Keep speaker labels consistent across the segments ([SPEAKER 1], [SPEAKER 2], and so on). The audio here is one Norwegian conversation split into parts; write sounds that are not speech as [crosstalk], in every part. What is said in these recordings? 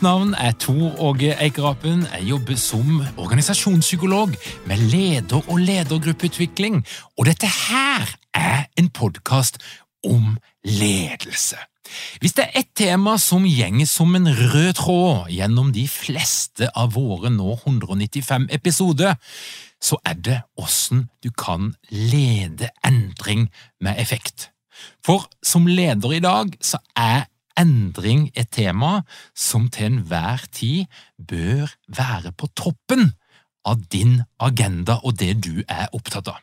[SPEAKER 1] Mitt navn er Tor Åge Eikerapen. Jeg jobber som organisasjonspsykolog med leder- og ledergruppeutvikling. Og dette her er en podkast om ledelse. Hvis det er ett tema som gjenger som en rød tråd gjennom de fleste av våre nå 195 episoder, så er det åssen du kan lede endring med effekt. For som leder i dag så er endring et tema som til enhver tid bør være på toppen av din agenda og det du er opptatt av.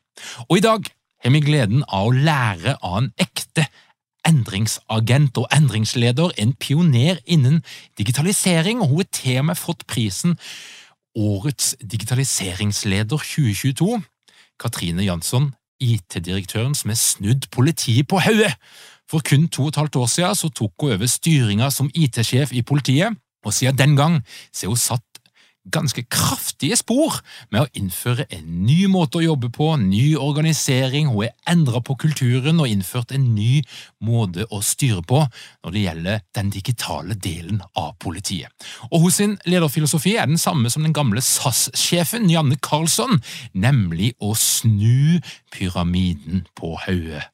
[SPEAKER 1] Og i dag har vi gleden av å lære av en ekte endringsagent og endringsleder, en pioner innen digitalisering, og hun har til og med fått prisen Årets digitaliseringsleder 2022. Katrine Jansson IT-direktøren som har snudd politiet på hodet. For kun to og et halvt år siden så tok hun over styringa som IT-sjef i politiet, og siden den gang så har hun satt ganske kraftige spor med å innføre en ny måte å jobbe på, ny organisering, hun har endra på kulturen og innført en ny måte å styre på når det gjelder den digitale delen av politiet. Og Hos sin lederfilosofi er den samme som den gamle SAS-sjefen Janne Karlsson, nemlig å snu pyramiden på hodet.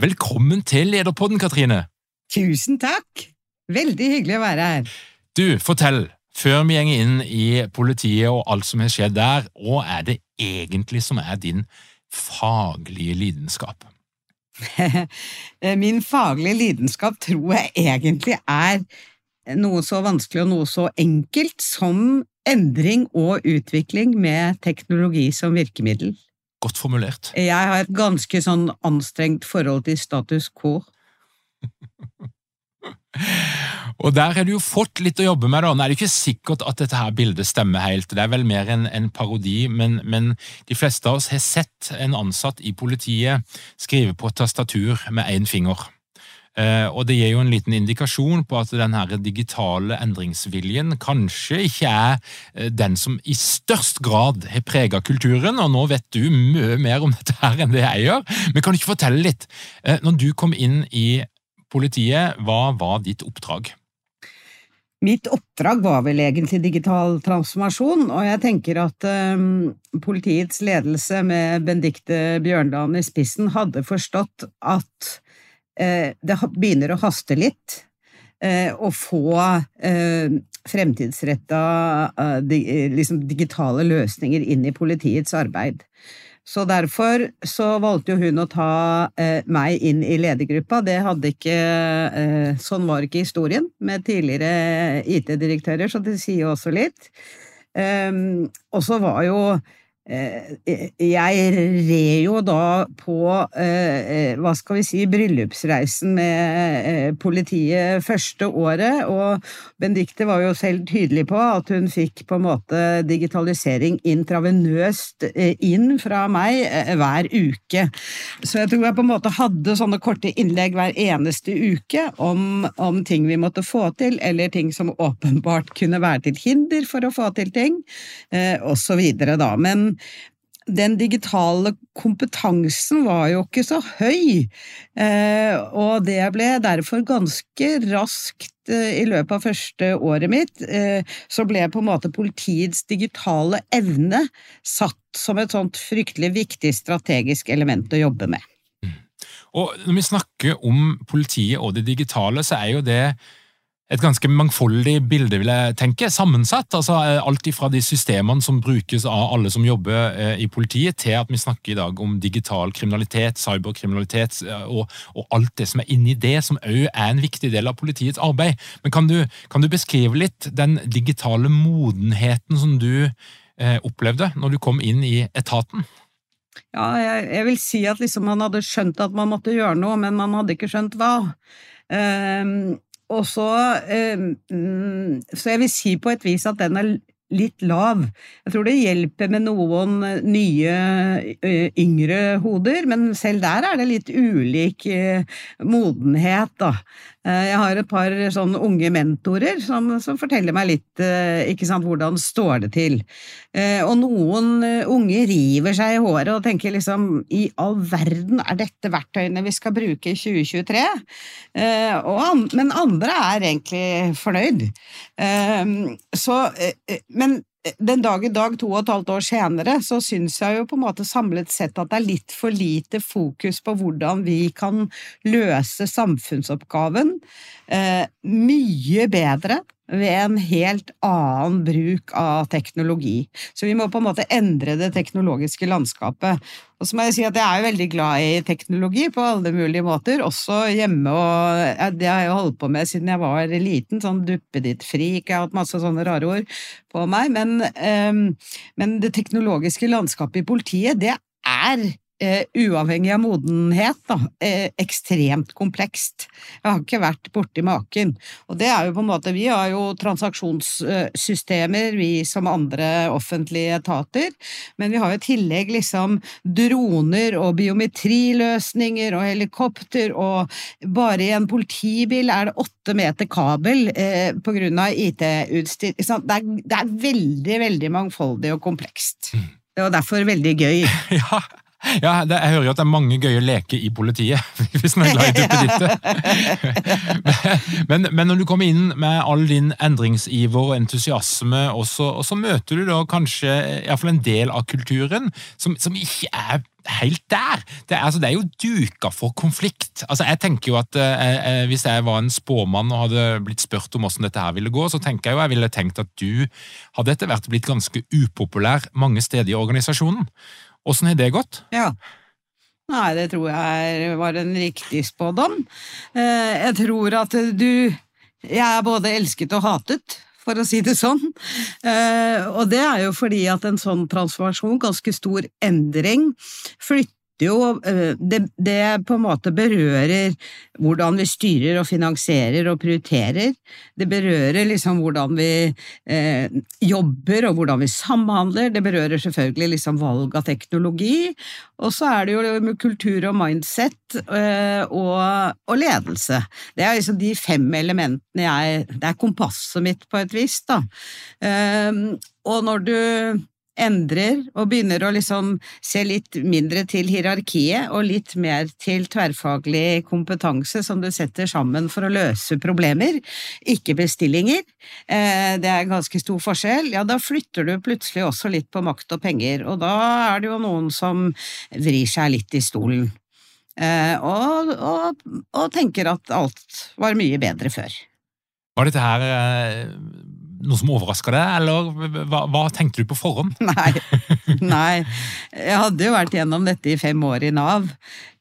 [SPEAKER 1] Velkommen til Lederpodden, Katrine!
[SPEAKER 2] Tusen takk! Veldig hyggelig å være her.
[SPEAKER 1] Du, fortell, før vi går inn i politiet og alt som har skjedd der, hva er det egentlig som er din faglige lidenskap? [laughs]
[SPEAKER 2] Min faglige lidenskap tror jeg egentlig er noe så vanskelig og noe så enkelt som endring og utvikling med teknologi som virkemiddel.
[SPEAKER 1] Godt formulert.
[SPEAKER 2] Jeg har et ganske sånn anstrengt forhold til status quo. [laughs]
[SPEAKER 1] Og der har du jo fått litt å jobbe med. da. Nå er det ikke sikkert at dette her bildet stemmer helt, det er vel mer en, en parodi, men, men, de fleste av oss har sett en ansatt i politiet skrive på tastatur med én finger. Uh, og Det gir jo en liten indikasjon på at denne digitale endringsviljen kanskje ikke er uh, den som i størst grad har preget kulturen, og nå vet du mye mer om dette her enn det jeg gjør. Men kan du ikke fortelle litt? Uh, når du kom inn i politiet, hva var ditt oppdrag?
[SPEAKER 2] Mitt oppdrag var vel egentlig digital transformasjon, og jeg tenker at um, politiets ledelse med Bendikte Bjørndalen i spissen hadde forstått at det begynner å haste litt uh, å få uh, fremtidsretta liksom digitale løsninger inn i politiets arbeid. Så derfor så valgte jo hun å ta eh, meg inn i ledergruppa. Det hadde ikke eh, Sånn var ikke historien med tidligere IT-direktører, så det sier jo også litt. Og så var jo Eh, jeg red jo da på, eh, hva skal vi si, bryllupsreisen med eh, politiet første året, og Benedicte var jo selv tydelig på at hun fikk på en måte digitalisering intravenøst inn fra meg hver uke. Så jeg tror jeg på en måte hadde sånne korte innlegg hver eneste uke om, om ting vi måtte få til, eller ting som åpenbart kunne være til hinder for å få til ting, osv. da. Men den digitale kompetansen var jo ikke så høy, eh, og det ble derfor ganske raskt eh, i løpet av første året mitt, eh, så ble på en måte politiets digitale evne satt som et sånt fryktelig viktig strategisk element å jobbe med.
[SPEAKER 1] Mm. Og når vi snakker om politiet og det digitale, så er jo det et ganske mangfoldig bilde, vil jeg tenke. Sammensatt. altså eh, Alt ifra de systemene som brukes av alle som jobber eh, i politiet, til at vi snakker i dag om digital kriminalitet, cyberkriminalitet eh, og, og alt det som er inni det, som òg er en viktig del av politiets arbeid. Men kan du, kan du beskrive litt den digitale modenheten som du eh, opplevde når du kom inn i etaten?
[SPEAKER 2] Ja, jeg, jeg vil si at liksom man hadde skjønt at man måtte gjøre noe, men man hadde ikke skjønt hva. Um, og så eh, mm, Så jeg vil si på et vis at den er litt lav. Jeg tror det hjelper med noen nye, yngre hoder, men selv der er det litt ulik modenhet, da. Jeg har et par sånn unge mentorer som, som forteller meg litt ikke sant, hvordan står det til. Og noen unge river seg i håret og tenker liksom i all verden er dette verktøyene vi skal bruke i 2023? Men andre er egentlig fornøyd. Så men eh, den dag i dag, to og et halvt år senere, så syns jeg jo på en måte samlet sett at det er litt for lite fokus på hvordan vi kan løse samfunnsoppgaven eh, mye bedre ved en helt annen bruk av teknologi. Så vi må på en måte endre det teknologiske landskapet. Og så må jeg si at jeg er veldig glad i teknologi på alle mulige måter, også hjemme og Det har jeg holdt på med siden jeg var liten, sånn duppeditt-frik, jeg har hatt masse sånne rare ord på meg, men, um, men det teknologiske landskapet i politiet, det er Uh, uavhengig av modenhet, da, eh, ekstremt komplekst. Jeg har ikke vært borti maken. Og det er jo på en måte Vi har jo transaksjonssystemer, vi som andre offentlige etater, men vi har jo i tillegg liksom droner og biometriløsninger og helikopter, og bare i en politibil er det åtte meter kabel på grunn av IT-utstyr. Det, det, er veldig, veldig mangfoldig og komplekst. Mm. Det var derfor veldig gøy. [laughs]
[SPEAKER 1] ja. Ja, det, jeg hører jo at det er mange gøye leker i politiet, [laughs] hvis man er glad i duppedittet. [laughs] men, men når du kommer inn med all din endringsiver og entusiasme, og så, og så møter du da kanskje iallfall en del av kulturen som, som ikke er helt der. Det er, altså, det er, jo duka for konflikt. Altså, jeg tenker jo at eh, eh, Hvis jeg var en spåmann og hadde blitt spurt om hvordan dette her ville gå, så tenker jeg jo jeg ville tenkt at du hadde etter hvert blitt ganske upopulær mange steder i organisasjonen. Åssen har det gått?
[SPEAKER 2] Ja. Nei, det tror jeg var en riktig spådom. Eh, jeg tror at du Jeg er både elsket og hatet, for å si det sånn. Eh, og det er jo fordi at en sånn transformasjon, ganske stor endring, flytter jo eh, det, det, på en måte berører hvordan vi styrer og finansierer og prioriterer. Det berører liksom hvordan vi eh, jobber og hvordan vi samhandler. Det berører selvfølgelig liksom valg av teknologi. Og så er det jo kultur og mindset eh, og, og, ledelse. Det er liksom de fem elementene jeg Det er kompasset mitt på et vis, da. Eh, og når du endrer og begynner å liksom se litt mindre til hierarkiet og litt mer til tverrfaglig kompetanse som du setter sammen for å løse problemer, ikke bestillinger. Eh, det er en ganske stor forskjell. Ja, da flytter du plutselig også litt på makt og penger, og da er det jo noen som vrir seg litt i stolen. Eh, og, og, og tenker at alt var mye bedre før.
[SPEAKER 1] Var dette her eh, noe som overraska deg, eller hva, hva, tenkte du på forhånd? [laughs]
[SPEAKER 2] Nei, nei. Jeg hadde jo vært gjennom dette i fem år i Nav,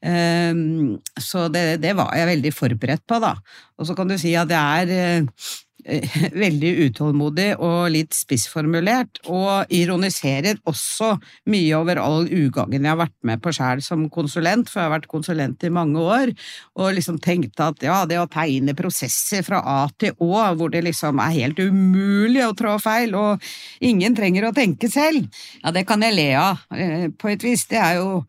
[SPEAKER 2] ehm, så det, det var jeg veldig forberedt på, da. Og så kan du si at det er eh, [laughs] veldig utålmodig og litt spissformulert, og ironiserer også mye over all ugangen jeg har vært med på sjæl som konsulent, for jeg har vært konsulent i mange år, og liksom tenkte at ja, det å tegne prosesser fra A til Å, hvor det liksom er helt umulig å trå feil, og ingen trenger å tenke selv, ja, det kan jeg le av, eh, på et vis. Det er jo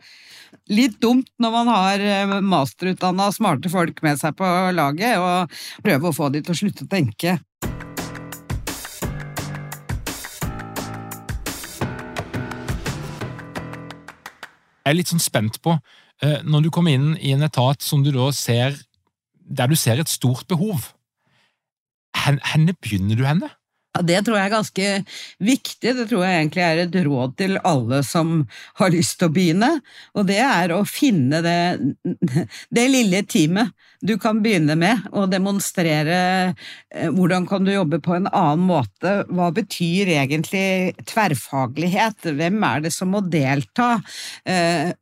[SPEAKER 2] litt dumt når man har eh, masterutdanna smarte folk med seg på laget, og prøve å få de til å slutte å tenke.
[SPEAKER 1] Jeg er litt sånn spent på, eh, når du kommer inn i en etat som du da ser, der du ser et stort behov, hvor begynner du henne?
[SPEAKER 2] Ja, Det tror jeg er ganske viktig. Det tror jeg egentlig er et råd til alle som har lyst til å begynne. Og det er å finne det, det lille teamet du kan begynne med, og demonstrere eh, hvordan kan du jobbe på en annen måte. Hva betyr egentlig tverrfaglighet? Hvem er det som må delta? Eh,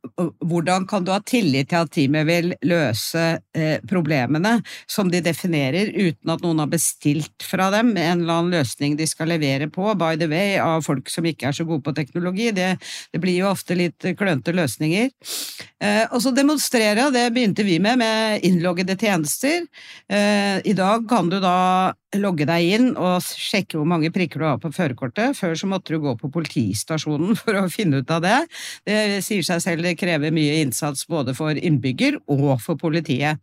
[SPEAKER 2] hvordan kan du ha tillit til at teamet vil løse eh, problemene som de definerer, uten at noen har bestilt fra dem en eller annen løsning løsning de skal levere på, by the way, av folk som ikke er så gode på teknologi. Det, det blir jo ofte litt klønete løsninger. Eh, og så demonstrere, det begynte vi med, med innloggede tjenester. Eh, I dag kan du da logge deg inn og sjekke hvor mange prikker du har på førerkortet. Før så måtte du gå på politistasjonen [laughs] for å finne ut av det. Det sier seg selv det krever mye innsats både for innbygger og for politiet.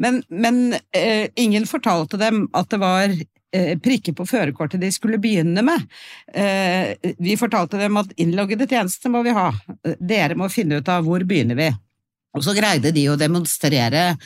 [SPEAKER 2] Men, men eh, ingen fortalte dem at det var prikker på førerkortet de skulle begynne med. Eh, vi fortalte dem at innloggede tjenester må vi ha, dere må finne ut av hvor begynner vi. Og så greide de å demonstrere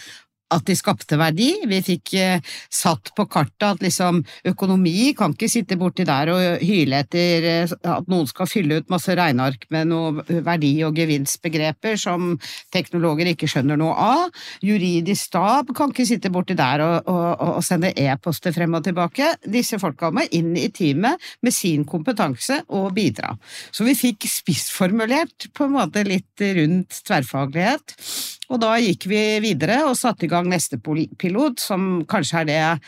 [SPEAKER 2] at de skapte verdi. Vi fikk eh, satt på kartet at liksom økonomi kan ikke sitte borti der og hyle etter eh, at noen skal fylle ut masse regneark med noe verdi- og gevinstbegreper som teknologer ikke skjønner noe av. Juridisk stab kan ikke sitte borti der og, og, og sende e-poster frem og tilbake. Disse folka må inn i teamet med sin kompetanse og bidra. Så vi fikk spissformulert på en måte litt rundt tverrfaglighet. Og da gikk vi videre og satte i gang neste pilot, som kanskje er det jeg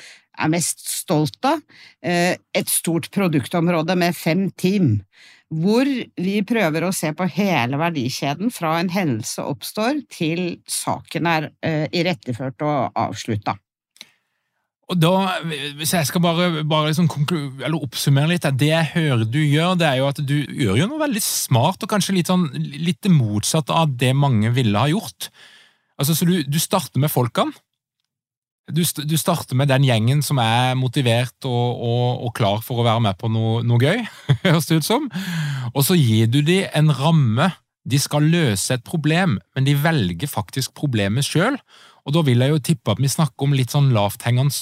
[SPEAKER 2] er mest stolt av. Eh, et stort produktområde med fem team, hvor vi prøver å se på hele verdikjeden fra en hendelse oppstår til saken er eh, iretteført og avslutta.
[SPEAKER 1] Og da, Hvis jeg skal bare, bare liksom oppsummere litt, det jeg hører du gjør, det er jo at du gjør jo noe veldig smart, og kanskje litt, sånn, litt motsatt av det mange ville ha gjort. Altså, så du, du starter med folkene. Du, du, starter med den gjengen som er motivert og, og, og klar for å være med på noe, noe gøy, [laughs] høres det ut som. Og så gir du dem en ramme. De skal løse et problem, men de velger faktisk problemet sjøl. Og da vil jeg jo tippe at vi snakker om litt sånn lavthengende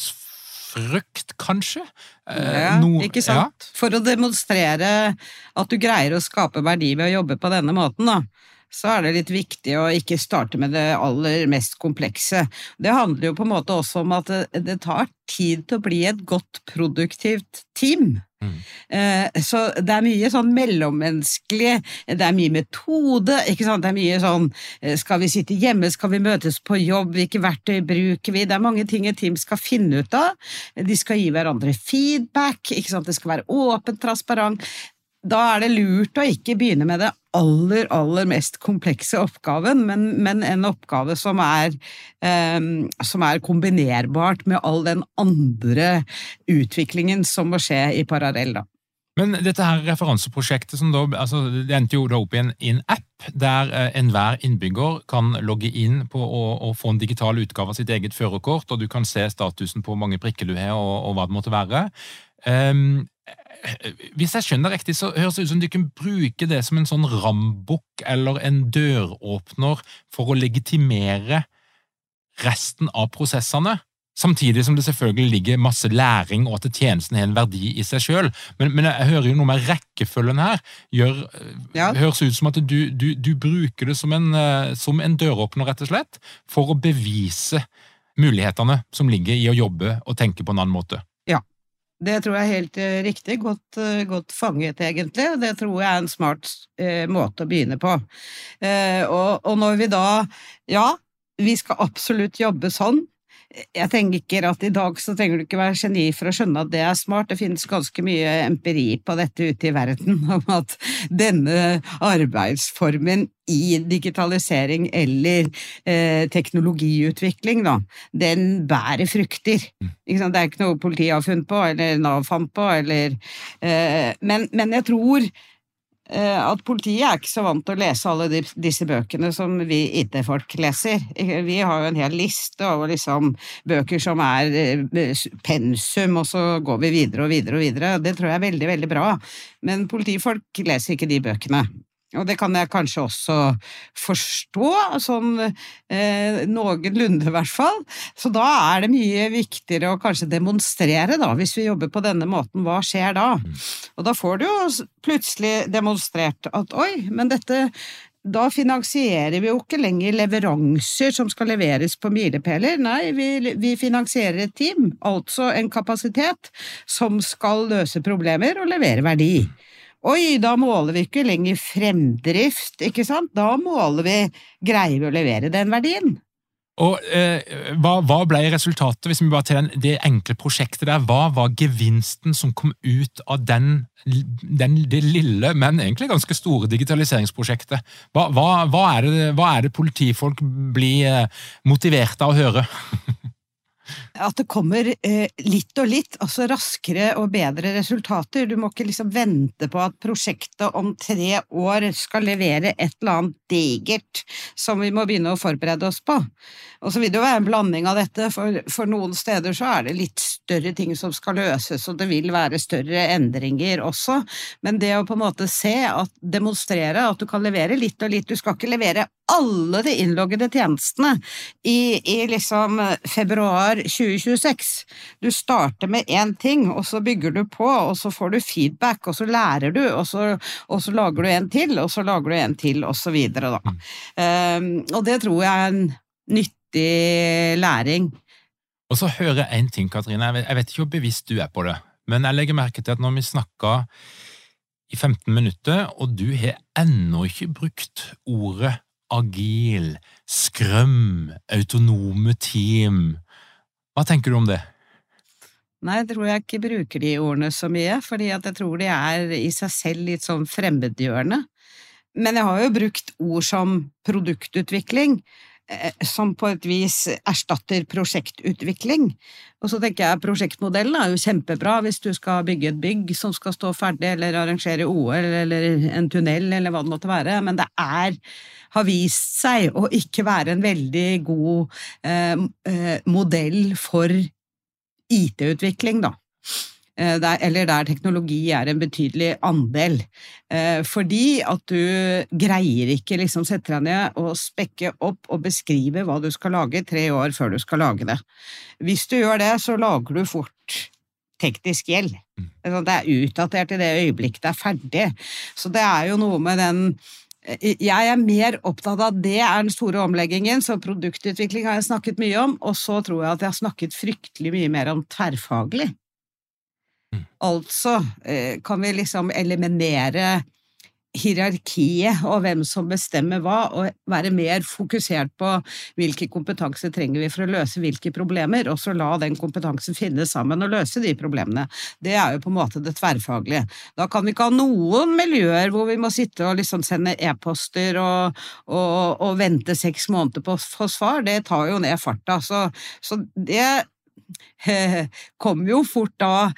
[SPEAKER 1] frykt, kanskje?
[SPEAKER 2] Eh, ja, no, ikke sant? Ja. For å demonstrere at du greier å skape verdi ved å jobbe på denne måten, da så er det litt viktig å ikke starte med det aller mest komplekse. Det handler jo på en måte også om at det, det tar tid til å bli et godt, produktivt team. Eh, så det er mye sånn mellommenneskelig, det er mye metode, ikke sant, det er mye sånn eh, skal vi sitte hjemme, skal vi møtes på jobb, hvilke verktøy bruker vi, det er mange ting et team skal finne ut av. De skal gi hverandre feedback, ikke sant, det skal være åpent, transparent da er det lurt å ikke begynne med det aller, aller mest komplekse oppgaven, men, men en oppgave som er, um, som er, kombinerbart med all den andre utviklingen som må skje i parallell, da.
[SPEAKER 1] Men dette her referanseprosjektet som da, altså, det endte jo da opp i en, en app der eh, enhver innbygger kan logge inn på å, å, få en digital utgave av sitt eget førerkort, og du kan se statusen på mange prikker du har og, og hva det måtte være. Um, hvis jeg skjønner riktig, så høres det ut som du kan bruke det som en sånn rambukk eller en døråpner for å legitimere resten av prosessene. Samtidig som det selvfølgelig ligger masse læring, og at tjenesten har en verdi i seg sjøl. Men, men, jeg hører jo noe med rekkefølgen her. Gjør, ja. høres ut som at du, du, du bruker det som en, eh, som en, døråpner, rett og slett, for å bevise mulighetene som ligger i å jobbe og tenke på en annen måte.
[SPEAKER 2] Det tror jeg er helt uh, riktig. Godt, uh, godt, fanget, egentlig. Det tror jeg er en smart eh, måte å begynne på. Og, og, når vi da Ja, vi skal absolutt jobbe sånn, jeg tenker at i dag så trenger du ikke være geni for å skjønne at det er smart. Det finnes ganske mye empiri på dette ute i verden [laughs] om at denne arbeidsformen i digitalisering eller eh, teknologiutvikling, da, den bærer frukter. Det er ikke noe politiet har funnet på, eller Nav fant på, eller eh, men, men jeg tror at politiet er ikke så vant til å lese alle de, disse bøkene som vi IT-folk leser. Vi har jo en hel liste over liksom bøker som er eh, pensum, og så går vi videre og videre og videre. Det tror jeg er veldig, veldig bra. Men politifolk leser ikke de bøkene. Og det kan jeg kanskje også forstå, sånn eh, noenlunde i hvert fall. Så da er det mye viktigere å kanskje demonstrere, da, hvis vi jobber på denne måten. Hva skjer da? Mm. Og da får du jo plutselig demonstrert at oi, men dette da finansierer vi jo ikke lenger leveranser som skal leveres på milepæler, nei, vi, vi, finansierer et team, altså en kapasitet, som skal løse problemer og levere verdi. Oi, da måler vi ikke lenger fremdrift, ikke sant? Da måler vi greier vi å levere den verdien.
[SPEAKER 1] Og eh, hva, hva, ble resultatet, hvis vi bare tar det enkle prosjektet der, hva var gevinsten som kom ut av den, den, det lille, men egentlig ganske store digitaliseringsprosjektet? Hva, hva er, det, hva, er det, politifolk blir eh, motivert av å høre? [laughs]
[SPEAKER 2] at det kommer eh, litt og litt, altså raskere og bedre resultater. Du må ikke liksom vente på at prosjektet om tre år skal levere et eller annet digert som vi må begynne å forberede oss på. Og så vil det jo være en blanding av dette, for, for noen steder så er det litt større ting som skal løses, og det vil være større endringer også, men det å på en måte se, at, demonstrere at du kan levere litt og litt, du skal ikke levere alle de innloggede tjenestene i, i liksom februar 2026. Du starter med én ting, og så bygger du på, og så får du feedback, og så lærer du, og så, og så lager du en til, og så lager du en til, og så videre, da. Um, og det tror jeg er en nyttig læring.
[SPEAKER 1] Og så hører jeg en ting, Katrine, jeg vet ikke hvor bevisst du er på det, men jeg legger merke til at når vi snakker i 15 minutter, og du har ennå ikke brukt ordet agil, skrøm, autonome team. Hva tenker du om det?
[SPEAKER 2] Nei, jeg tror jeg ikke bruker de ordene så mye, fordi jeg tror de er i seg selv litt sånn fremmedgjørende. Men jeg har jo brukt ord som produktutvikling, som på et vis erstatter prosjektutvikling. Og så tenker jeg prosjektmodellen er jo kjempebra hvis du skal bygge et bygg som skal stå ferdig, eller arrangere OL, eller en tunnel, eller hva det måtte være, men det er har vist seg å ikke være en veldig god eh, eh modell for IT-utvikling, da. Eh, der, eller der teknologi er en betydelig andel. Eh, fordi at du greier ikke liksom sette deg ned og spekke opp og beskrive hva du skal lage tre år før du skal lage det. Hvis du gjør det, så lager du fort teknisk gjeld. Mm. Det er utdatert i det øyeblikket det er ferdig. Så det er jo noe med den jeg er mer opptatt av det er den store omleggingen, så produktutvikling har jeg snakket mye om, og så tror jeg at jeg har snakket fryktelig mye mer om tverrfaglig. Mm. Altså eh, kan vi liksom eliminere hierarkiet og hvem som bestemmer hva, og være mer fokusert på hvilke kompetanse trenger vi for å løse hvilke problemer, og så la den kompetansen finne sammen og løse de problemene. Det er jo på en måte det tverrfaglige. Da kan vi ikke ha noen miljøer hvor vi må sitte og liksom sende e-poster og, og, og, vente seks måneder på å få svar. Det tar jo ned farta. Så, så det [laughs] kommer jo fort da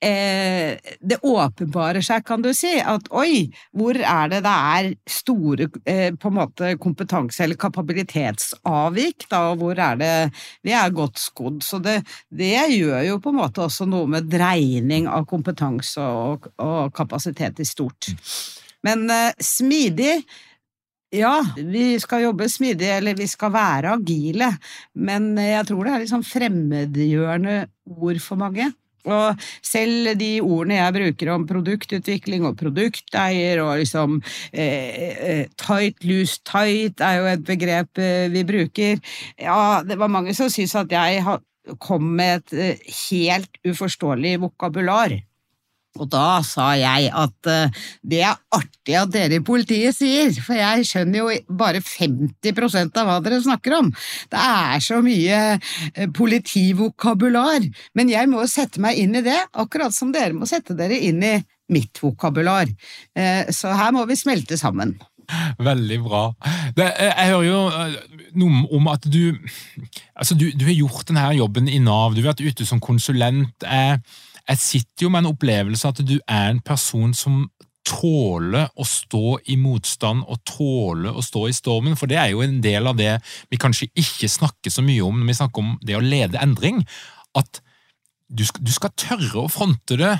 [SPEAKER 2] Eh, det åpenbarer seg, kan du si, at oi, hvor er det det er store eh, på en måte kompetanse- eller kapabilitetsavvik, da, og hvor er det vi er godt skodd. Så det, det, gjør jo på en måte også noe med dreining av kompetanse og, og kapasitet i stort. Men eh, smidig ja, vi skal jobbe smidig, eller vi skal være agile, men jeg tror det er litt sånn fremmedgjørende ord for mange. Og selv de ordene jeg bruker om produktutvikling og produkteier og liksom eh, eh, tight, loose, tight er jo et begrep eh, vi bruker. Ja, det var mange som syntes at jeg kom med et eh, helt uforståelig vokabular. Og da sa jeg at uh, det er artig at dere i politiet sier, for jeg skjønner jo bare 50% av hva dere snakker om. Det er så mye uh, politivokabular, men jeg må sette meg inn i det, akkurat som dere må sette dere inn i mitt vokabular. Uh, så her må vi smelte sammen.
[SPEAKER 1] Veldig bra. Det, jeg hører jo noe om at du Altså, du, du har gjort denne jobben i Nav, du har vært ute som konsulent. Jeg, jeg sitter jo med en opplevelse at du er en person som tåle å stå i motstand og tåle å stå i stormen, for det er jo en del av det vi kanskje ikke snakker så mye om når vi snakker om det å lede endring, at du skal, du skal tørre å fronte det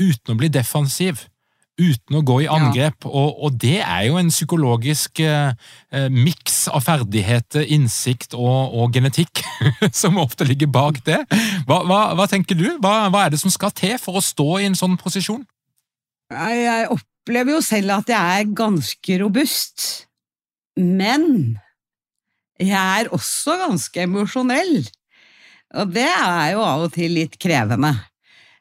[SPEAKER 1] uten å bli defensiv uten å gå i angrep, ja. og, og, det er jo en psykologisk eh, eh, miks av ferdigheter, innsikt og, og genetikk [laughs] som ofte ligger bak det. Hva, hva, hva tenker du? Hva, hva, er det som skal til for å stå i en sånn posisjon?
[SPEAKER 2] Jeg opplever jo selv at jeg er ganske robust, men jeg er også ganske emosjonell. Og det er jo av og til litt krevende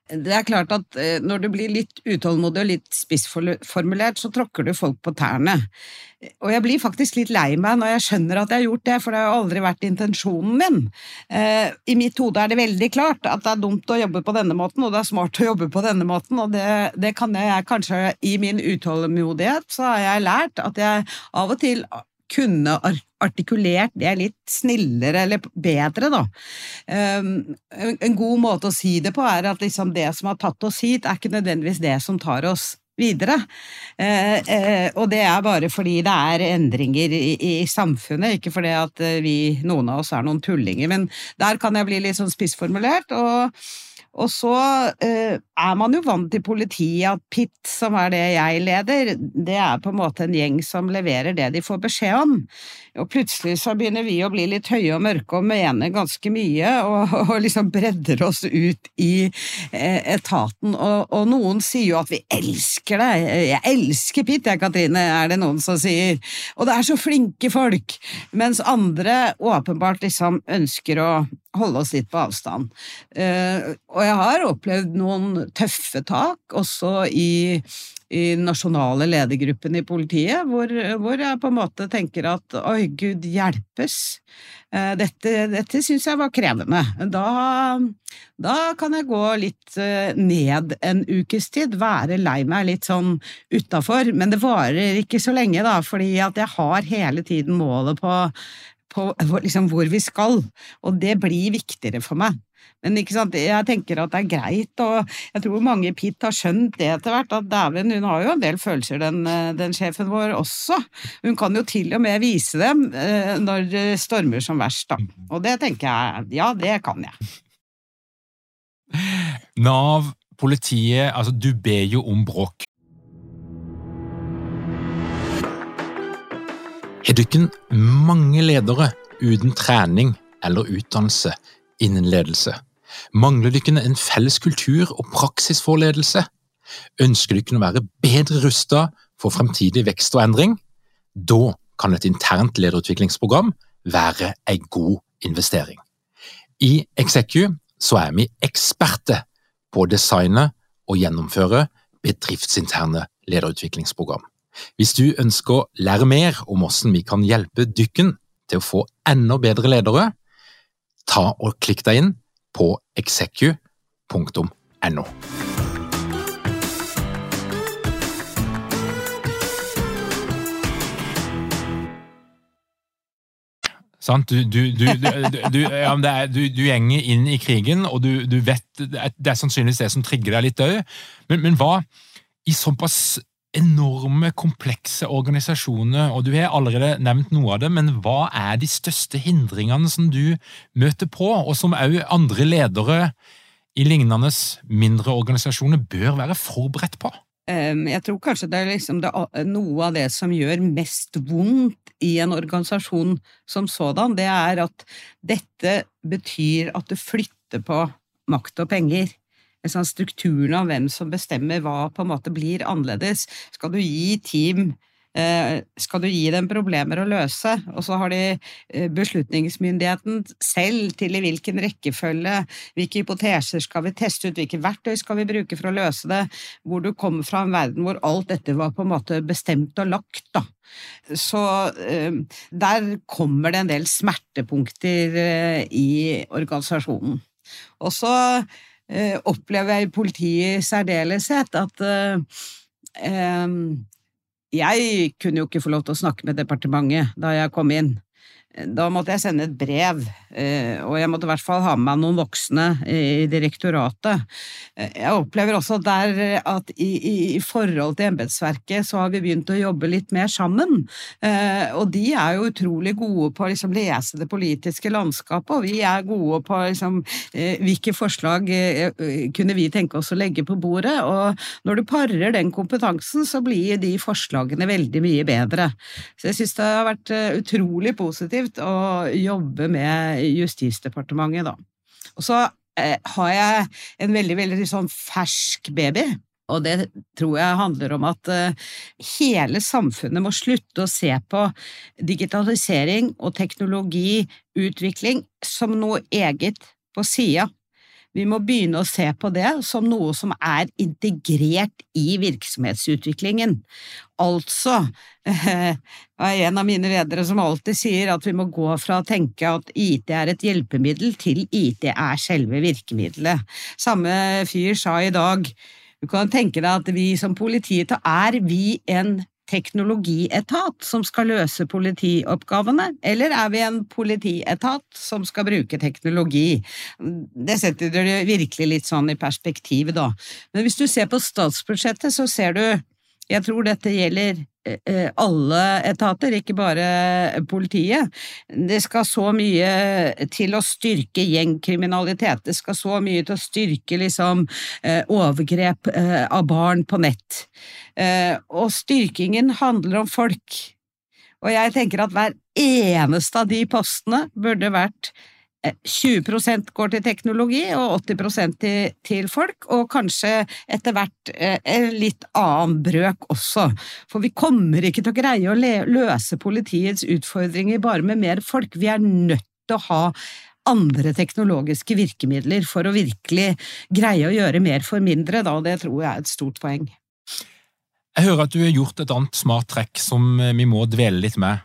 [SPEAKER 2] det er klart at eh, når du blir litt utålmodig og litt spissformulert, så tråkker du folk på tærne. Og jeg blir faktisk litt lei meg når jeg skjønner at jeg har gjort det, for det har aldri vært intensjonen min. Eh, I mitt hode er det veldig klart at det er dumt å jobbe på denne måten, og det er smart å jobbe på denne måten, og det, det kan jeg kanskje I min utålmodighet så har jeg lært at jeg av og til kunne artikulert det litt snillere eller bedre, da. Ehm, en god måte å si det på er at liksom det som har tatt oss hit, er ikke nødvendigvis det som tar oss videre. Eh, eh, og det er bare fordi det er endringer i, samfunnet, ikke fordi at vi, noen av oss er noen tullinger. Men der kan jeg bli litt sånn spissformulert. og og så eh, er man jo vant til politiet, at PIT, som er det jeg leder, det er på en måte en gjeng som leverer det de får beskjed om. Og plutselig så begynner vi å bli litt høye og mørke og mene ganske mye, og, [laughs] og liksom bredder oss ut i eh, etaten. Og, og, noen sier jo at vi elsker det. Jeg elsker PIT, jeg, Katrine, er det noen som sier. Og det er så flinke folk. Mens andre åpenbart liksom ønsker å holde oss litt på avstand. Uh, og jeg har opplevd noen tøffe tak, også i, i nasjonale ledergruppen i politiet, hvor, hvor, jeg på en måte tenker at oi, gud hjelpes, uh, dette, dette syns jeg var krevende. Da, da, kan jeg gå litt uh, ned en ukes tid, være lei meg litt sånn utafor, men det varer ikke så lenge, da, fordi at jeg har hele tiden målet på på liksom, hvor vi skal, og det blir viktigere for meg. Men jeg tenker at det er greit, og jeg tror mange i PIT har skjønt det etter hvert, at dæven, hun har jo en del følelser, den, den, sjefen vår også. Hun kan jo til og med vise dem eh, når det stormer som verst, da. Og det tenker jeg, ja, det kan jeg.
[SPEAKER 1] Nav, politiet, altså du ber jo om bråk. du dere mange ledere uten trening eller utdannelse innen ledelse? Mangler dere en felles kultur og praksisforledelse? Ønsker du dere å være bedre rustet for fremtidig vekst og endring? Da kan et internt lederutviklingsprogram være en god investering. I Execu er vi eksperter på å designe og gjennomføre bedriftsinterne lederutviklingsprogram. Hvis du ønsker å lære mer om hvordan vi kan hjelpe dykken til å få enda bedre ledere, ta og klikk deg inn på execu.no. Du, du, du, du, ja, er, gjenger inn i krigen, og du, vet Det er sannsynligvis det som trigger deg litt òg, men, men hva i såpass enorme, komplekse organisasjoner, og du har allerede nevnt noe av det, men hva er de største hindringene som du møter på, og som også andre ledere i lignende mindre organisasjoner bør være forberedt på?
[SPEAKER 2] Jeg tror kanskje det er liksom det, noe av det som gjør mest vondt i en organisasjon som sådan, det er at dette betyr at du flytter på makt og penger sånn strukturen av hvem som bestemmer hva på en måte blir annerledes. Skal du gi team eh, skal du gi dem problemer å løse, og så har de eh, beslutningsmyndigheten selv til i hvilken rekkefølge, hvilke hypoteser skal vi teste ut, hvilke verktøy skal vi bruke for å løse det, hvor du kommer fra en verden hvor alt dette var på en måte bestemt og lagt, da. Så eh, der kommer det en del smertepunkter i organisasjonen. Og så opplever jeg i politiet i særdeleshet at eh, jeg kunne jo ikke få lov til å snakke med departementet da jeg kom inn. Da måtte jeg sende et brev, eh, og jeg måtte i hvert fall ha med meg noen voksne i direktoratet. Eh, jeg opplever også der at i, i forhold til embetsverket så har vi begynt å jobbe litt mer sammen, eh, og de er jo utrolig gode på å liksom lese det politiske landskapet, og vi er gode på liksom hvilke forslag kunne vi tenke oss å legge på bordet, og når du parer den kompetansen, så blir de forslagene veldig mye bedre. Så jeg synes det har vært utrolig positivt positivt å jobbe med Justisdepartementet, da. Og så eh, har jeg en veldig, veldig sånn fersk baby. Og det tror jeg handler om at uh, hele samfunnet må slutte å se på digitalisering og teknologiutvikling som noe eget på sida vi må begynne å se på det som noe som er integrert i virksomhetsutviklingen. Altså, eh, en av mine ledere som alltid sier at vi må gå fra å tenke at IT er et hjelpemiddel, til IT er selve virkemiddelet. Samme fyr sa i dag du kan tenke deg at vi som politiet er vi en teknologietat som skal løse politioppgavene, eller er vi en politietat som skal bruke teknologi? Det setter det virkelig litt sånn i perspektiv, da. Men hvis du ser på statsbudsjettet, så ser du jeg tror dette gjelder eh, eh, alle etater, ikke bare politiet. Det skal så mye til å styrke gjengkriminalitet, det skal så mye til å styrke liksom eh, overgrep av barn på nett. Og styrkingen handler om folk. Og jeg tenker at hver eneste av de postene burde vært 20 eh, går til teknologi og 80 til, til folk, og kanskje etter hvert eh, litt annen brøk også. For vi kommer ikke til å greie å løse politiets utfordringer bare med mer folk. Vi er nødt til å ha andre teknologiske virkemidler for å virkelig greie å gjøre mer for mindre, da, det tror jeg er et stort poeng.
[SPEAKER 1] Jeg hører at du har gjort et annet smart trekk som vi må dvele litt med,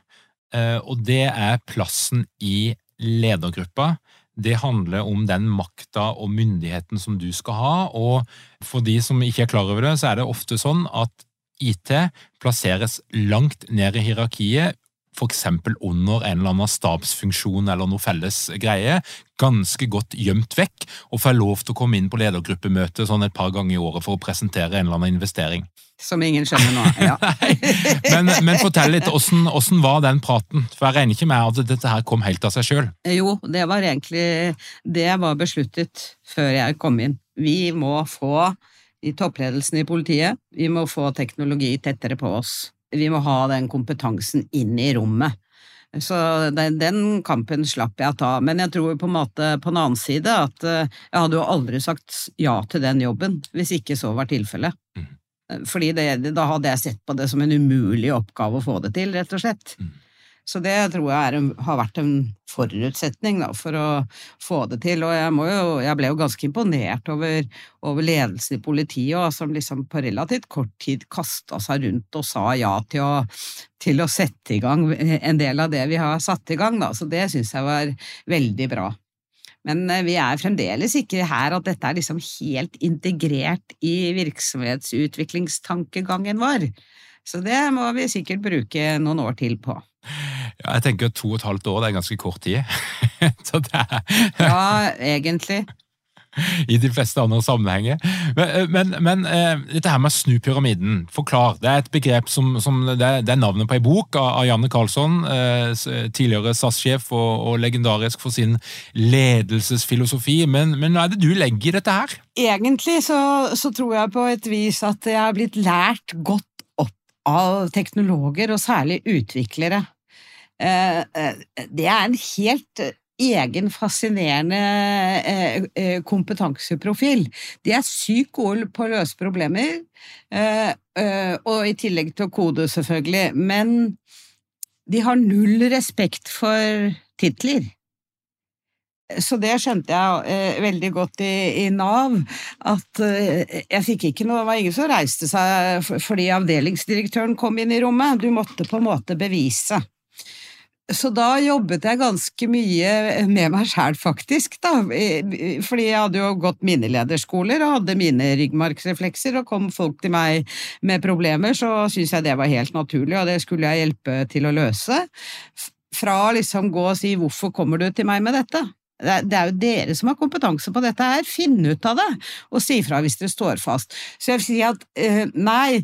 [SPEAKER 1] eh, og det er plassen i ledergruppa. Det handler om den makta og myndigheten som du skal ha, og for de som ikke er klar over det, så er det ofte sånn at IT plasseres langt ned i hierarkiet, f.eks. under en eller annen stabsfunksjon eller noe felles greie, ganske godt gjemt vekk, og får lov til å komme inn på ledergruppemøte sånn et par ganger i året for å presentere en eller annen investering.
[SPEAKER 2] Som ingen skjønner nå. Ja. [laughs]
[SPEAKER 1] men, men, fortell litt, hvordan, var den praten? For jeg regner ikke med at dette her kom helt av seg sjøl?
[SPEAKER 2] Jo, det var egentlig Det var besluttet før jeg kom inn. Vi må få, i toppledelsen i politiet, vi må få teknologi tettere på oss. Vi må ha den kompetansen inn i rommet. Så den, den, kampen slapp jeg å ta. Men jeg tror på en måte på den annen side at eh, jeg hadde jo aldri sagt ja til den jobben hvis ikke så var tilfellet. Mm. Fordi det, da hadde jeg sett på det som en umulig oppgave å få det til, rett og slett. Mm. Så det tror jeg en, har vært en forutsetning da, for å få det til. Og jeg, jo, jeg ble jo ganske imponert over, over ledelsen i politiet, og, som liksom på relativt kort tid kasta seg rundt og sa ja til å, til å, sette i gang en del av det vi har satt i gang. Da. Så det syns jeg var veldig bra. Men eh, vi er fremdeles ikke her at dette er liksom helt integrert i virksomhetsutviklingstankegangen vår. Så det må vi sikkert bruke noen år til på.
[SPEAKER 1] Ja, jeg tenker to og et halvt år det er ganske kort tid. [laughs]
[SPEAKER 2] er... ja, egentlig.
[SPEAKER 1] i de fleste andre sammenhenger. Men, eh, men, men uh, dette her med å snu pyramiden, forklar. Det er et begrep som, som det, er, det, navnet på ei bok av, av Janne Karlsson, uh, tidligere SAS-sjef og, og, legendarisk for sin ledelsesfilosofi. Men, men, hva er det du legger i dette her?
[SPEAKER 2] Egentlig så, så tror jeg på et vis at jeg er blitt lært godt opp av teknologer, og særlig utviklere. Det er en helt egen fascinerende eh, eh, kompetanseprofil. De er sykt gode på å løse problemer, eh, og i tillegg til å kode, selvfølgelig, men de har null respekt for titler. Så det skjønte jeg eh, veldig godt i, i Nav, at eh, jeg fikk ikke noe Det var ingen som reiste seg fordi avdelingsdirektøren kom inn i rommet, du måtte på en måte bevise. Så da jobbet jeg ganske mye med meg sjæl, faktisk, da. Fordi jeg hadde jo gått minelederskoler og hadde mine ryggmargsreflekser, og kom folk til meg med problemer, så syntes jeg det var helt naturlig, og det skulle jeg hjelpe til å løse. fra liksom gå og si 'hvorfor kommer du til meg med dette'? Det er jo dere som har kompetanse på dette her, finn ut av det, og si fra hvis dere står fast. Så jeg vil si at uh, nei,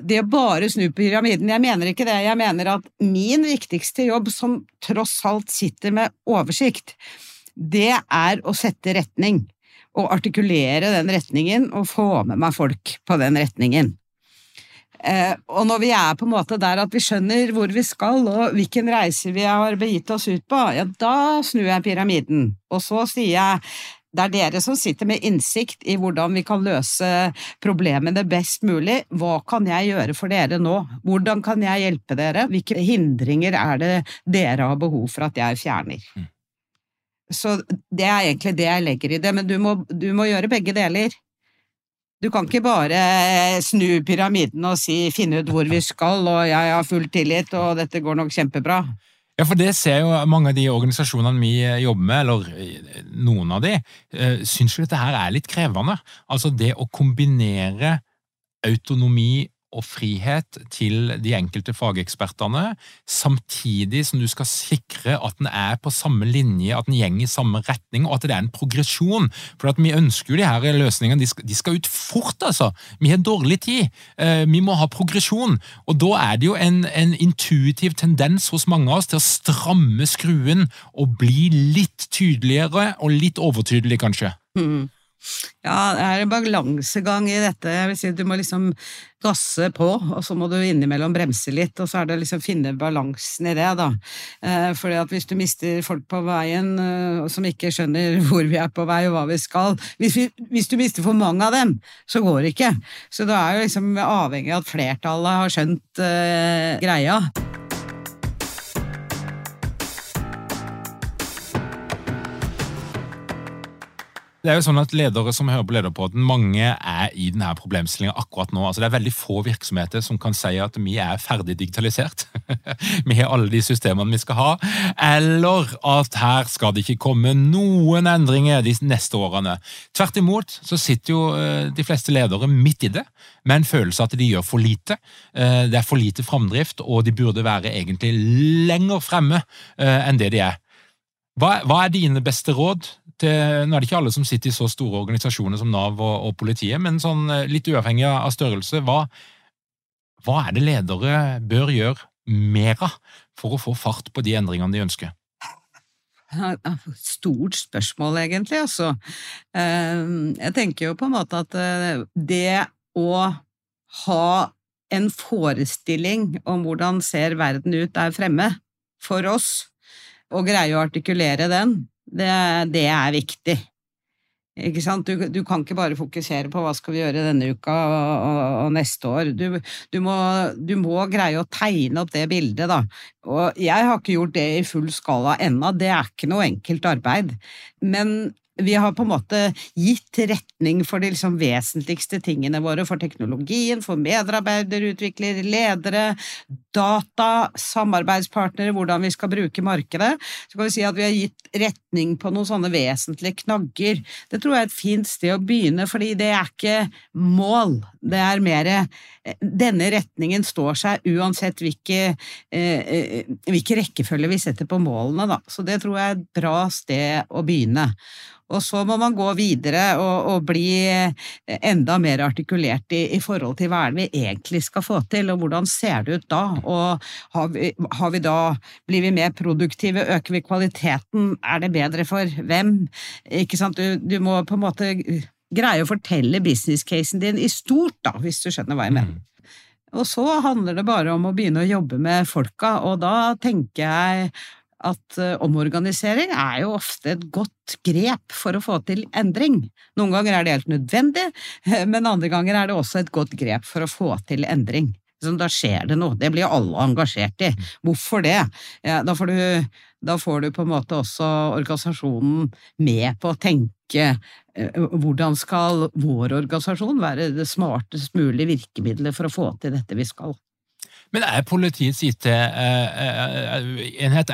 [SPEAKER 2] det å bare snu pyramiden, jeg mener ikke det. Jeg mener at min viktigste jobb, som tross alt sitter med oversikt, det er å sette retning. Og artikulere den retningen og få med meg folk på den retningen. Eh, og når vi er på en måte der at vi skjønner hvor vi skal og hvilken reise vi har begitt oss ut på, ja, da snur jeg pyramiden. Og så sier jeg det er dere som sitter med innsikt i hvordan vi kan løse problemene best mulig. Hva kan jeg gjøre for dere nå? Hvordan kan jeg hjelpe dere? Hvilke hindringer er det dere har behov for at jeg fjerner? Mm. Så det er egentlig det jeg legger i det, men du må, du må gjøre begge deler. Du kan ikke bare snu pyramiden og si 'finne ut hvor vi skal', og 'jeg har full tillit', og 'dette går nok kjempebra'.
[SPEAKER 1] Ja, for det ser jo mange av de organisasjonene vi jobber med, eller noen av de, eh, syns jo dette her er litt krevende. Altså det å kombinere autonomi og frihet til de enkelte fagekspertene, samtidig som du skal sikre at den er på samme linje, at den går i samme retning, og at det er en progresjon. For vi ønsker jo de her løsningene, de skal, de skal, ut fort, altså. Vi har dårlig tid. Eh, vi må ha progresjon. Og da er det jo en, en intuitiv tendens hos mange av oss til å stramme skruen og bli litt tydeligere, og litt overtydelig, kanskje. Mm.
[SPEAKER 2] Ja, det er en balansegang i dette. Jeg vil si Du må liksom gasse på, og så må du innimellom bremse litt, og så er det liksom finne balansen i det, da. Eh, fordi at hvis du mister folk på veien eh, som ikke skjønner [laughs] hvor vi er på vei og hva vi skal hvis, vi, hvis, du mister for mange av dem, så går det ikke. Så da er jo liksom avhengig av at flertallet har skjønt uh, greia.
[SPEAKER 1] Det er jo sånn at Ledere som hører på Lederpodden, mange er i denne problemstillingen akkurat nå. Altså Det er veldig få virksomheter som kan si at vi er ferdig digitalisert. [laughs] vi har alle de systemene vi skal ha. Eller at her skal det ikke komme noen endringer de neste årene. Tvert imot så sitter jo eh, de fleste ledere midt i det, med en følelse at de gjør for lite. Eh, det er for lite framdrift, og de burde være egentlig lenger fremme eh, enn det de er. Hva, hva er dine beste råd til, Nå er det ikke alle som sitter i så store organisasjoner som Nav og, og politiet, men sånn eh, litt uavhengig av størrelse, hva, hva er det ledere bør gjøre mer av for å få fart på de endringene de ønsker?
[SPEAKER 2] Stort spørsmål, egentlig, altså. Eh, jeg tenker jo på en måte at eh, det å ha en forestilling om hvordan ser verden ut der fremme for oss, og greie å artikulere den, det, det er viktig. Ikke sant? Du, du, kan ikke bare fokusere på hva skal vi gjøre denne uka og, og, og neste år. Du, du, må, du, må, greie å tegne opp det bildet, da. Og jeg har ikke gjort det i full skala ennå, det er ikke noe enkelt arbeid. Men vi har på en måte gitt retning for de liksom vesentligste tingene våre, for teknologien, for medarbeiderutviklere, ledere, data, samarbeidspartnere, hvordan vi skal bruke markedet. Så kan vi si at vi har gitt retning på noen sånne vesentlige knagger. Det tror jeg er et fint sted å begynne, fordi det er ikke mål. Det er mer Denne retningen står seg uansett hvilke, eh, eh, hvilke rekkefølge vi setter på målene, da. Så det tror jeg er et bra sted å begynne. Og så må man gå videre og, og bli enda mer artikulert i, i, forhold til hva vi egentlig skal få til, og hvordan ser det ut da? Og har vi, har vi da, blir vi mer produktive, øker vi kvaliteten, er det bedre for hvem? Ikke sant, du, du må på en måte greie å fortelle business-casen din i stort, da, hvis du skjønner hva jeg mener. Mm. Og så handler det bare om å begynne å jobbe med folka, og da tenker jeg at uh, omorganisering er jo ofte et godt grep for å få til endring. Noen ganger er det helt nødvendig, [laughs] men andre ganger er det også et godt grep for å få til endring. Så da skjer det noe. Det blir alle engasjert i. Hvorfor det? Ja, da, får du, da, får du, på en måte også organisasjonen med på å tenke hvordan skal vår organisasjon være det smartest mulige virkemidlet for å få til dette vi skal?
[SPEAKER 1] Men er politiets IT-enhet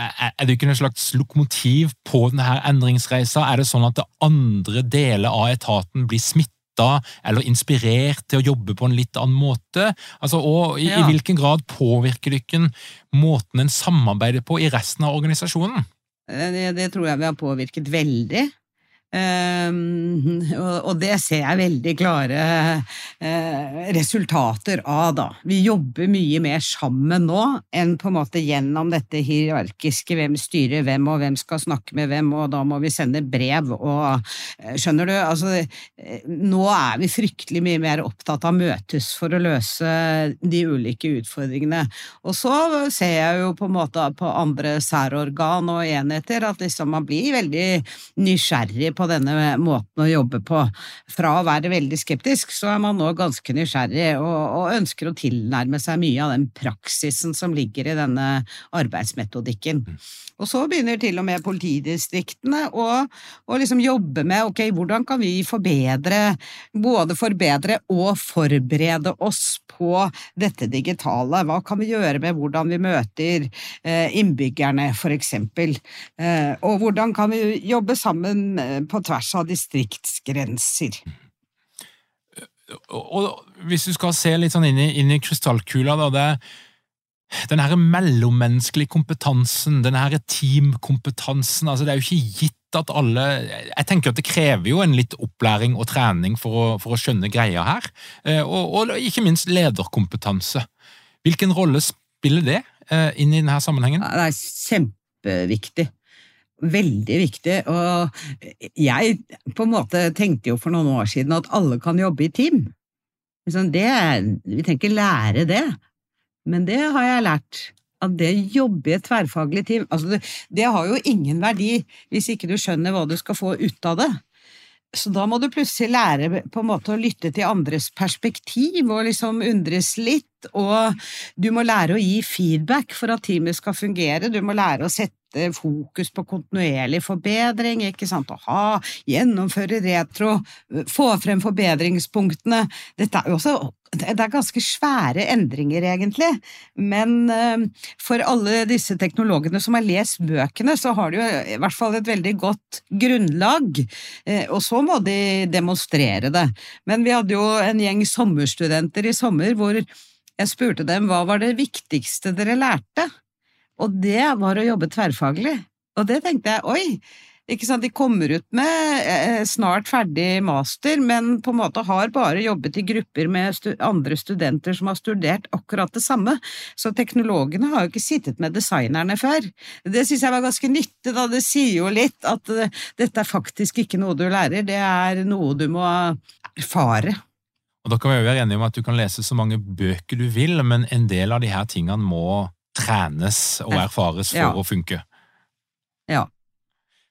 [SPEAKER 1] er det ikke noe slags lokomotiv på denne endringsreisa? Er det sånn at det andre deler av etaten blir smittet eller inspirert til å jobbe på en litt annen måte? Altså, og i, ja. i hvilken grad påvirker dere måten en samarbeider på i resten av organisasjonen?
[SPEAKER 2] Eh, det, det tror jeg vi har påvirket veldig. Um, og, det ser jeg veldig klare uh, resultater av, da. Vi jobber mye mer sammen nå enn på en måte gjennom dette hierarkiske hvem styrer hvem, og hvem skal snakke med hvem, og da må vi sende brev og uh, Skjønner du? Altså, uh, nå er vi fryktelig mye mer opptatt av møtes for å løse de ulike utfordringene. Og så ser jeg jo på en måte på andre særorgan og enheter at liksom man blir veldig nysgjerrig på denne måten å jobbe på. Fra å være veldig skeptisk, så er man nå ganske nysgjerrig og, og ønsker å tilnærme seg mye av den praksisen som ligger i denne arbeidsmetodikken. Mm. Og så begynner til og med politidistriktene å, å liksom jobbe med ok, hvordan kan vi forbedre, både forbedre og forberede oss på dette digitale? Hva kan vi gjøre med hvordan vi møter eh, innbyggerne, for eksempel? Eh, og hvordan kan vi jobbe sammen på tvers av distriktsgrenser?
[SPEAKER 1] Og hvis du skal se litt sånn inn i, inn i krystallkula, da, det den her mellommenneskelige kompetansen, den her teamkompetansen altså Det er jo ikke gitt at alle Jeg tenker at det krever jo en litt opplæring og trening for å, for å skjønne greia her. Eh, og, og, ikke minst lederkompetanse. Hvilken rolle spiller det eh, inn i denne sammenhengen?
[SPEAKER 2] Det er kjempeviktig. Veldig viktig. Og jeg på en måte tenkte jo for noen år siden at alle kan jobbe i team. Det, vi trenger ikke lære det. Men det har jeg lært. At det å jobbe i et tverrfaglig team altså det, det, har jo ingen verdi hvis ikke du skjønner hva du skal få ut av det. Så da må du plutselig lære på en måte å lytte til andres perspektiv og liksom undres litt, og du må lære å gi feedback for at teamet skal fungere, du må lære å sette fokus på kontinuerlig forbedring, ikke sant, å ha, gjennomføre retro, få frem forbedringspunktene. Dette er jo også det er ganske svære endringer, egentlig, men uh, for alle disse teknologene som har lest bøkene, så har de jo i hvert fall et veldig godt grunnlag, uh, og så må de demonstrere det. Men vi hadde jo en gjeng sommerstudenter i sommer hvor jeg spurte dem hva var det viktigste dere lærte? Og det var å jobbe tverrfaglig. Og det tenkte jeg oi! Ikke sant? De kommer ut med eh, snart ferdig master, men på en måte har bare jobbet i grupper med stu andre studenter som har studert akkurat det samme. Så teknologene har jo ikke sittet med designerne før. Det syns jeg var ganske nyttig, da. Det sier jo litt at uh, dette er faktisk ikke noe du lærer, det er noe du må erfare.
[SPEAKER 1] Og Da kan vi jo være enige om at du kan lese så mange bøker du vil, men en del av de her tingene må trenes og erfares for ja. å funke.
[SPEAKER 2] Ja.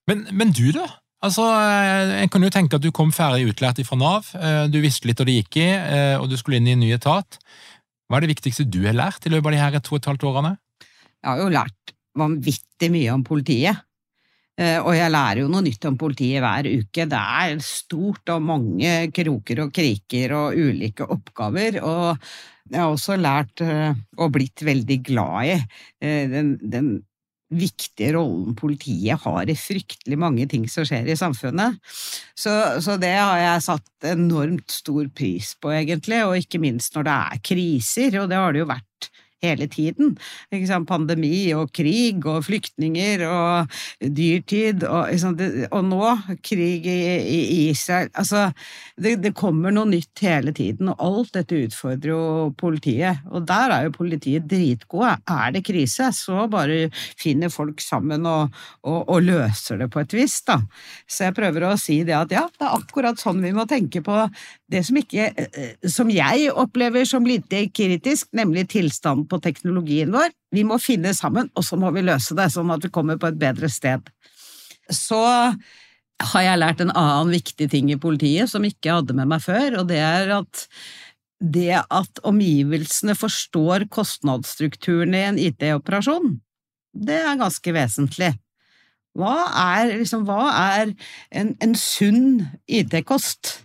[SPEAKER 1] Men, men, du, da? Altså, eh, En kan jo tenke at du kom ferdig utlært fra Nav, eh, du visste litt hva det gikk i, eh, og du skulle inn i en ny etat. Hva er det viktigste du har lært i løpet av de her to og et halvt årene?
[SPEAKER 2] Jeg har jo lært vanvittig mye om politiet. Og jeg lærer jo noe nytt om politiet hver uke. Det er stort og mange kroker og kriker og ulike oppgaver. Og jeg har også lært eh, og blitt veldig glad i eh, den, den viktige rollen politiet har i fryktelig mange ting som skjer i samfunnet. Så, så, det har jeg satt enormt stor pris på, egentlig, og ikke minst når det er kriser, og det har det jo vært hele tiden. Pandemi og krig og flyktninger og dyrtid og, og nå krig i, i Israel Altså, det, det, kommer noe nytt hele tiden, og alt dette utfordrer jo politiet. Og der er jo politiet dritgode. Er det krise, så bare finner folk sammen og, og, og løser det på et vis, da. Så jeg prøver å si det at ja, det er akkurat sånn vi må tenke på det som ikke eh, Som jeg opplever som lite kritisk, nemlig tilstanden på teknologien vår. Vi må finne sammen, og så må vi løse det, sånn at vi kommer på et bedre sted. Så har jeg lært en annen viktig ting i politiet som ikke hadde med meg før, og det er at det at omgivelsene forstår kostnadsstrukturen i en IT-operasjon, det er ganske vesentlig. Hva er, liksom, hva er en, en sunn IT-kost?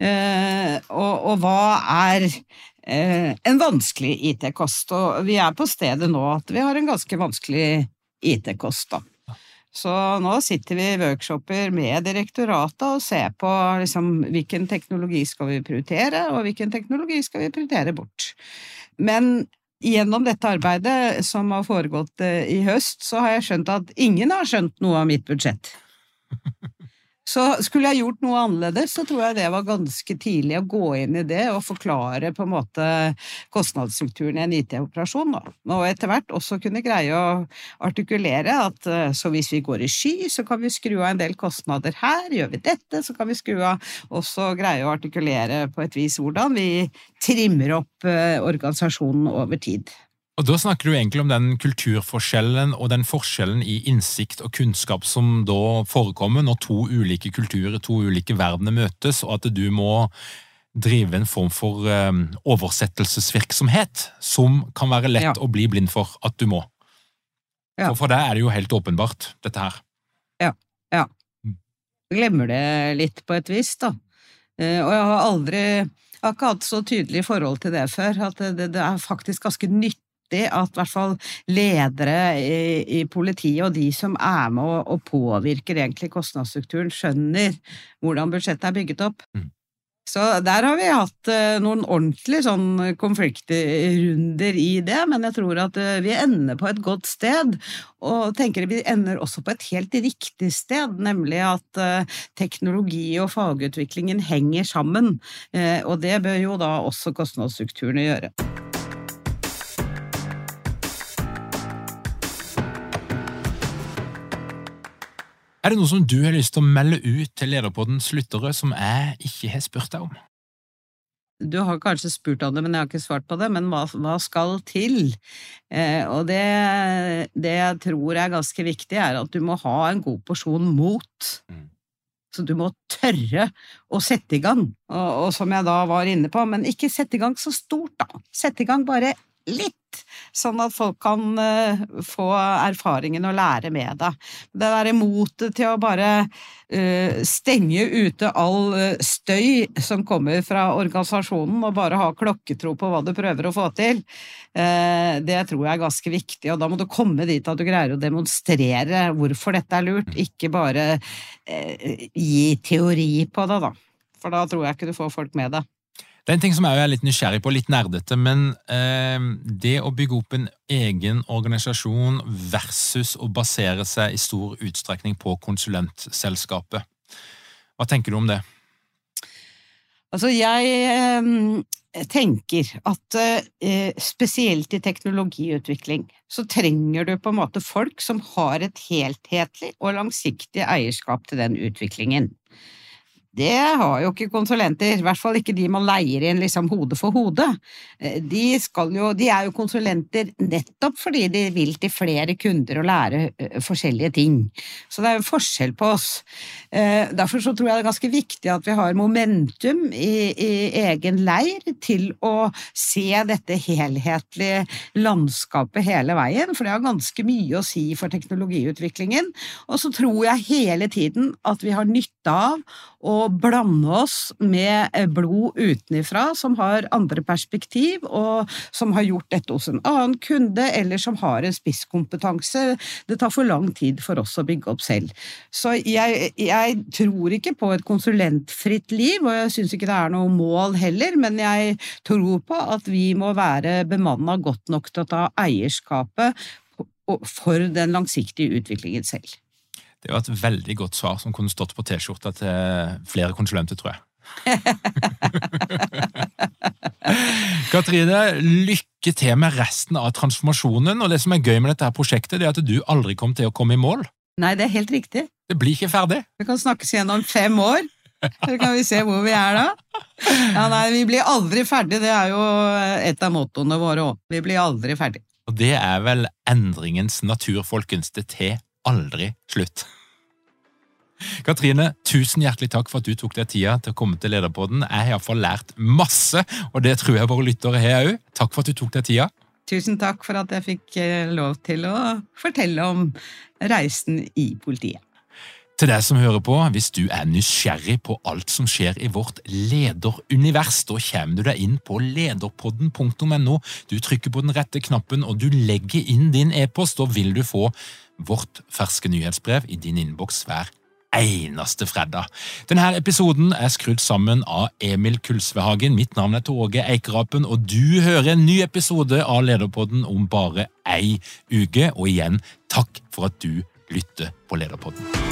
[SPEAKER 2] Eh, og, og, hva er eh, en vanskelig IT-kost? Og vi er på stedet nå at vi har en ganske vanskelig IT-kost, da. Så nå sitter vi i workshoper med direktoratet og ser på liksom, hvilken teknologi skal vi prioritere, og hvilken teknologi skal vi prioritere bort. Men gjennom dette arbeidet som har foregått eh, i høst, så har jeg skjønt at ingen har skjønt noe av mitt budsjett. Så skulle jeg gjort noe annerledes, så tror jeg det var ganske tidlig å gå inn i det og forklare på en måte kostnadsstrukturen i en IT-operasjon. Og etter hvert også kunne greie å artikulere at eh, så hvis vi går i sky, så kan vi skru av en del kostnader her. Gjør vi dette, så kan vi skru av Også greie å artikulere på et vis hvordan vi trimmer opp eh, organisasjonen over tid.
[SPEAKER 1] Og Da snakker du egentlig om den kulturforskjellen og den forskjellen i innsikt og kunnskap som da forekommer når to ulike kulturer, to ulike verdener møtes, og at du må drive en form for um, oversettelsesvirksomhet som kan være lett ja. å bli blind for at du må. Ja. For for deg er det jo helt åpenbart, dette her.
[SPEAKER 2] Ja. ja. Mm. Glemmer det litt på et vis, da. Uh, og jeg har aldri jeg har ikke hatt så tydelig forhold til det før, at det, det er faktisk ganske nytt viktig at i hvert fall ledere i, i politiet og de som er med og, og påvirker egentlig kostnadsstrukturen, skjønner hvordan budsjettet er bygget opp. Mm. Så der har vi hatt uh, noen ordentlige sånn konfliktrunder i det, men jeg tror at uh, vi ender på et godt sted, og tenker vi ender også på et helt riktig sted, nemlig at uh, teknologi og fagutviklingen henger sammen, og det bør jo da også kostnadsstrukturene gjøre.
[SPEAKER 1] Er det noe som du har lyst til å melde ut til Lederpoddens lyttere som jeg ikke har spurt deg om?
[SPEAKER 2] Du har kanskje spurt om det, men jeg har ikke svart på det. Men hva, hva skal til? Eh, og det, det, jeg tror er ganske viktig, er at du må ha en god porsjon mot. Mm. Så du må tørre å sette i gang, og, og, som jeg da var inne på, men ikke sette i gang så stort, da. Sette i gang bare litt, sånn at folk kan uh, få erfaringen og lære med det. Det derre motet til å bare uh, stenge ute all uh, støy som kommer fra organisasjonen, og bare ha klokketro på hva du prøver å få til, det tror jeg er ganske viktig. Og da må du komme dit at du greier å demonstrere hvorfor dette er lurt, ikke bare gi teori på det, da. For da tror jeg ikke du får folk med deg.
[SPEAKER 1] Det er en ting som jeg er litt nysgjerrig på, litt nerdete, men eh, det å bygge opp en egen organisasjon versus å basere seg i stor utstrekning på konsulentselskapet. Hva tenker du om det?
[SPEAKER 2] Altså, jeg eh, tenker at eh, spesielt i teknologiutvikling så trenger du på en måte folk som har et helhetlig og langsiktig eierskap til den utviklingen. Det har jo ikke konsulenter, i hvert fall ikke de man leier inn liksom hode for hode. Eh, de, jo, de, er jo konsulenter nettopp fordi de vil til flere kunder og lære eh, forskjellige ting. Så det er jo forskjell på oss. Eh, derfor så tror jeg det er ganske viktig at vi har momentum i, i egen leir til å se dette helhetlige landskapet hele veien, for det har ganske mye å si for teknologiutviklingen. Og så tror jeg hele tiden at vi har nytte av å blande oss med eh, blod utenifra som har andre perspektiv, og som har gjort dette hos en annen kunde, eller som har en spisskompetanse. Det tar for lang tid for oss å bygge opp selv. Så jeg, jeg tror ikke på et konsulentfritt liv, og jeg syns ikke det er noe mål heller, men jeg tror på at vi må være bemanna godt nok til å ta eierskapet for den langsiktige utviklingen selv.
[SPEAKER 1] Det var et veldig godt svar som kunne stått på T-skjorta til flere konsulenter, tror jeg. [laughs] Katrine, lykke til med resten av transformasjonen. Og det som er gøy med dette prosjektet, det er at du aldri kom til å komme i mål.
[SPEAKER 2] Nei, det er helt riktig.
[SPEAKER 1] Det blir ikke ferdig.
[SPEAKER 2] Vi kan snakkes igjen om fem år. Så kan vi se hvor vi er da. Ja, nei, Vi blir aldri ferdig, det er jo et av mottoene våre òg. Vi blir aldri ferdig.
[SPEAKER 1] Og det er vel endringens natur, folkens. Det til aldri slutt. Katrine, tusen hjertelig takk for at du tok deg tida til å komme til Lederpodden. Jeg har iallfall lært masse, og det tror jeg våre lyttere har òg. Takk for at du tok deg tida.
[SPEAKER 2] Tusen takk for at jeg fikk eh, lov til å fortelle om reisen i politiet.
[SPEAKER 1] Til deg som hører på, hvis du er nysgjerrig på alt som skjer i vårt lederunivers, da kommer du deg inn på lederpodden.no. Du trykker på den rette knappen, og du legger inn din e-post. Da vil du få vårt ferske nyhetsbrev i din innboks hver eneste fredag. Denne episoden er skrudd sammen av Emil Kulsvehagen. Mitt navn er Torge Eikerapen, og du hører en ny episode av Lederpodden om bare ei uke. Og igjen, takk for at du lytter på Lederpodden.